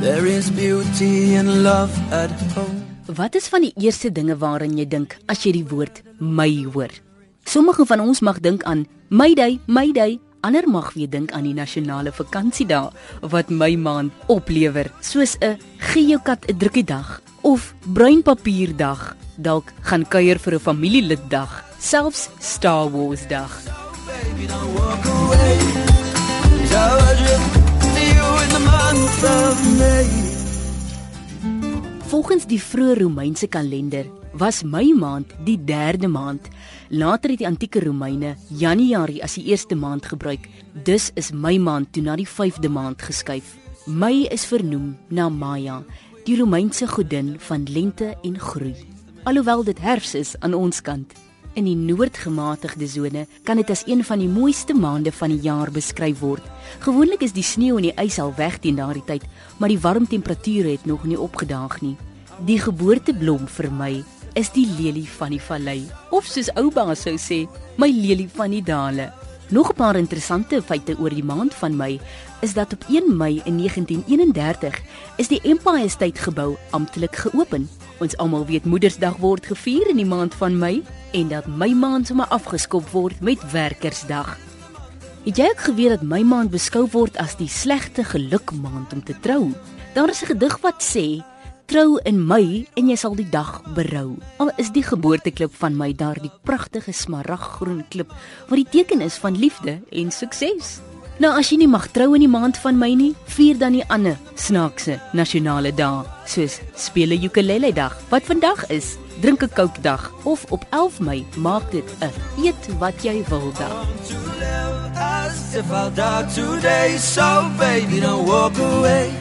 There is beauty and love at home. Wat is van die eerste dinge waaraan jy dink as jy die woord my hoor? Sommige van ons mag dink aan Mayday, Mayday. Ander mag weer dink aan die nasionale vakansiedag wat my maand oplewer, soos 'n gee jou kat 'n drukkie dag of bruinpapierdag, dalk gaan kuier vir 'n familieliddag, selfs Star Wars dag. Baby, Volgens die vroeë Romeinse kalender was Mei maand die derde maand. Later het die antieke Romeine Januarie as die eerste maand gebruik. Dus is Mei maand toe na die vyfde maand geskuif. Mei is vernoem na Maia, die Romeinse godin van lente en groei. Alhoewel dit herfs is aan ons kant, in die noordgematigde sone kan dit as een van die mooiste maande van die jaar beskryf word. Gewoonlik is die sneeu en die ys al weg teen daardie tyd, maar die warm temperature het nog nie opgedaag nie. Die geboorteblom vir my is die lelie van die vallei, of soos oupa sou sê, my lelie van die dale. Nog 'n paar interessante feite oor die maand van Mei is dat op 1 Mei in 1931 is die Empire State gebou amptelik geopen. Ons almal weet Moedersdag word gevier in die maand van Mei en dat Mei maand sommer afgeskop word met Werkersdag. Het jy ook geweet dat Mei maand beskou word as die slegte gelukmaand om te trou? Daar is 'n gedig wat sê: Trou in Mei en jy sal die dag berou. Al is die geboorteklip van my daardie pragtige smaraggroen klip wat die teken is van liefde en sukses. Nou as jy nie mag trou in die maand van Mei nie, vier dan die ander snaakse nasionale dae, soos speel 'n ukulele dag wat vandag is, drink 'n Coke dag of op 11 Mei maak dit 'n eet wat jy wil dag. If I'll die today. So baby, don't walk away.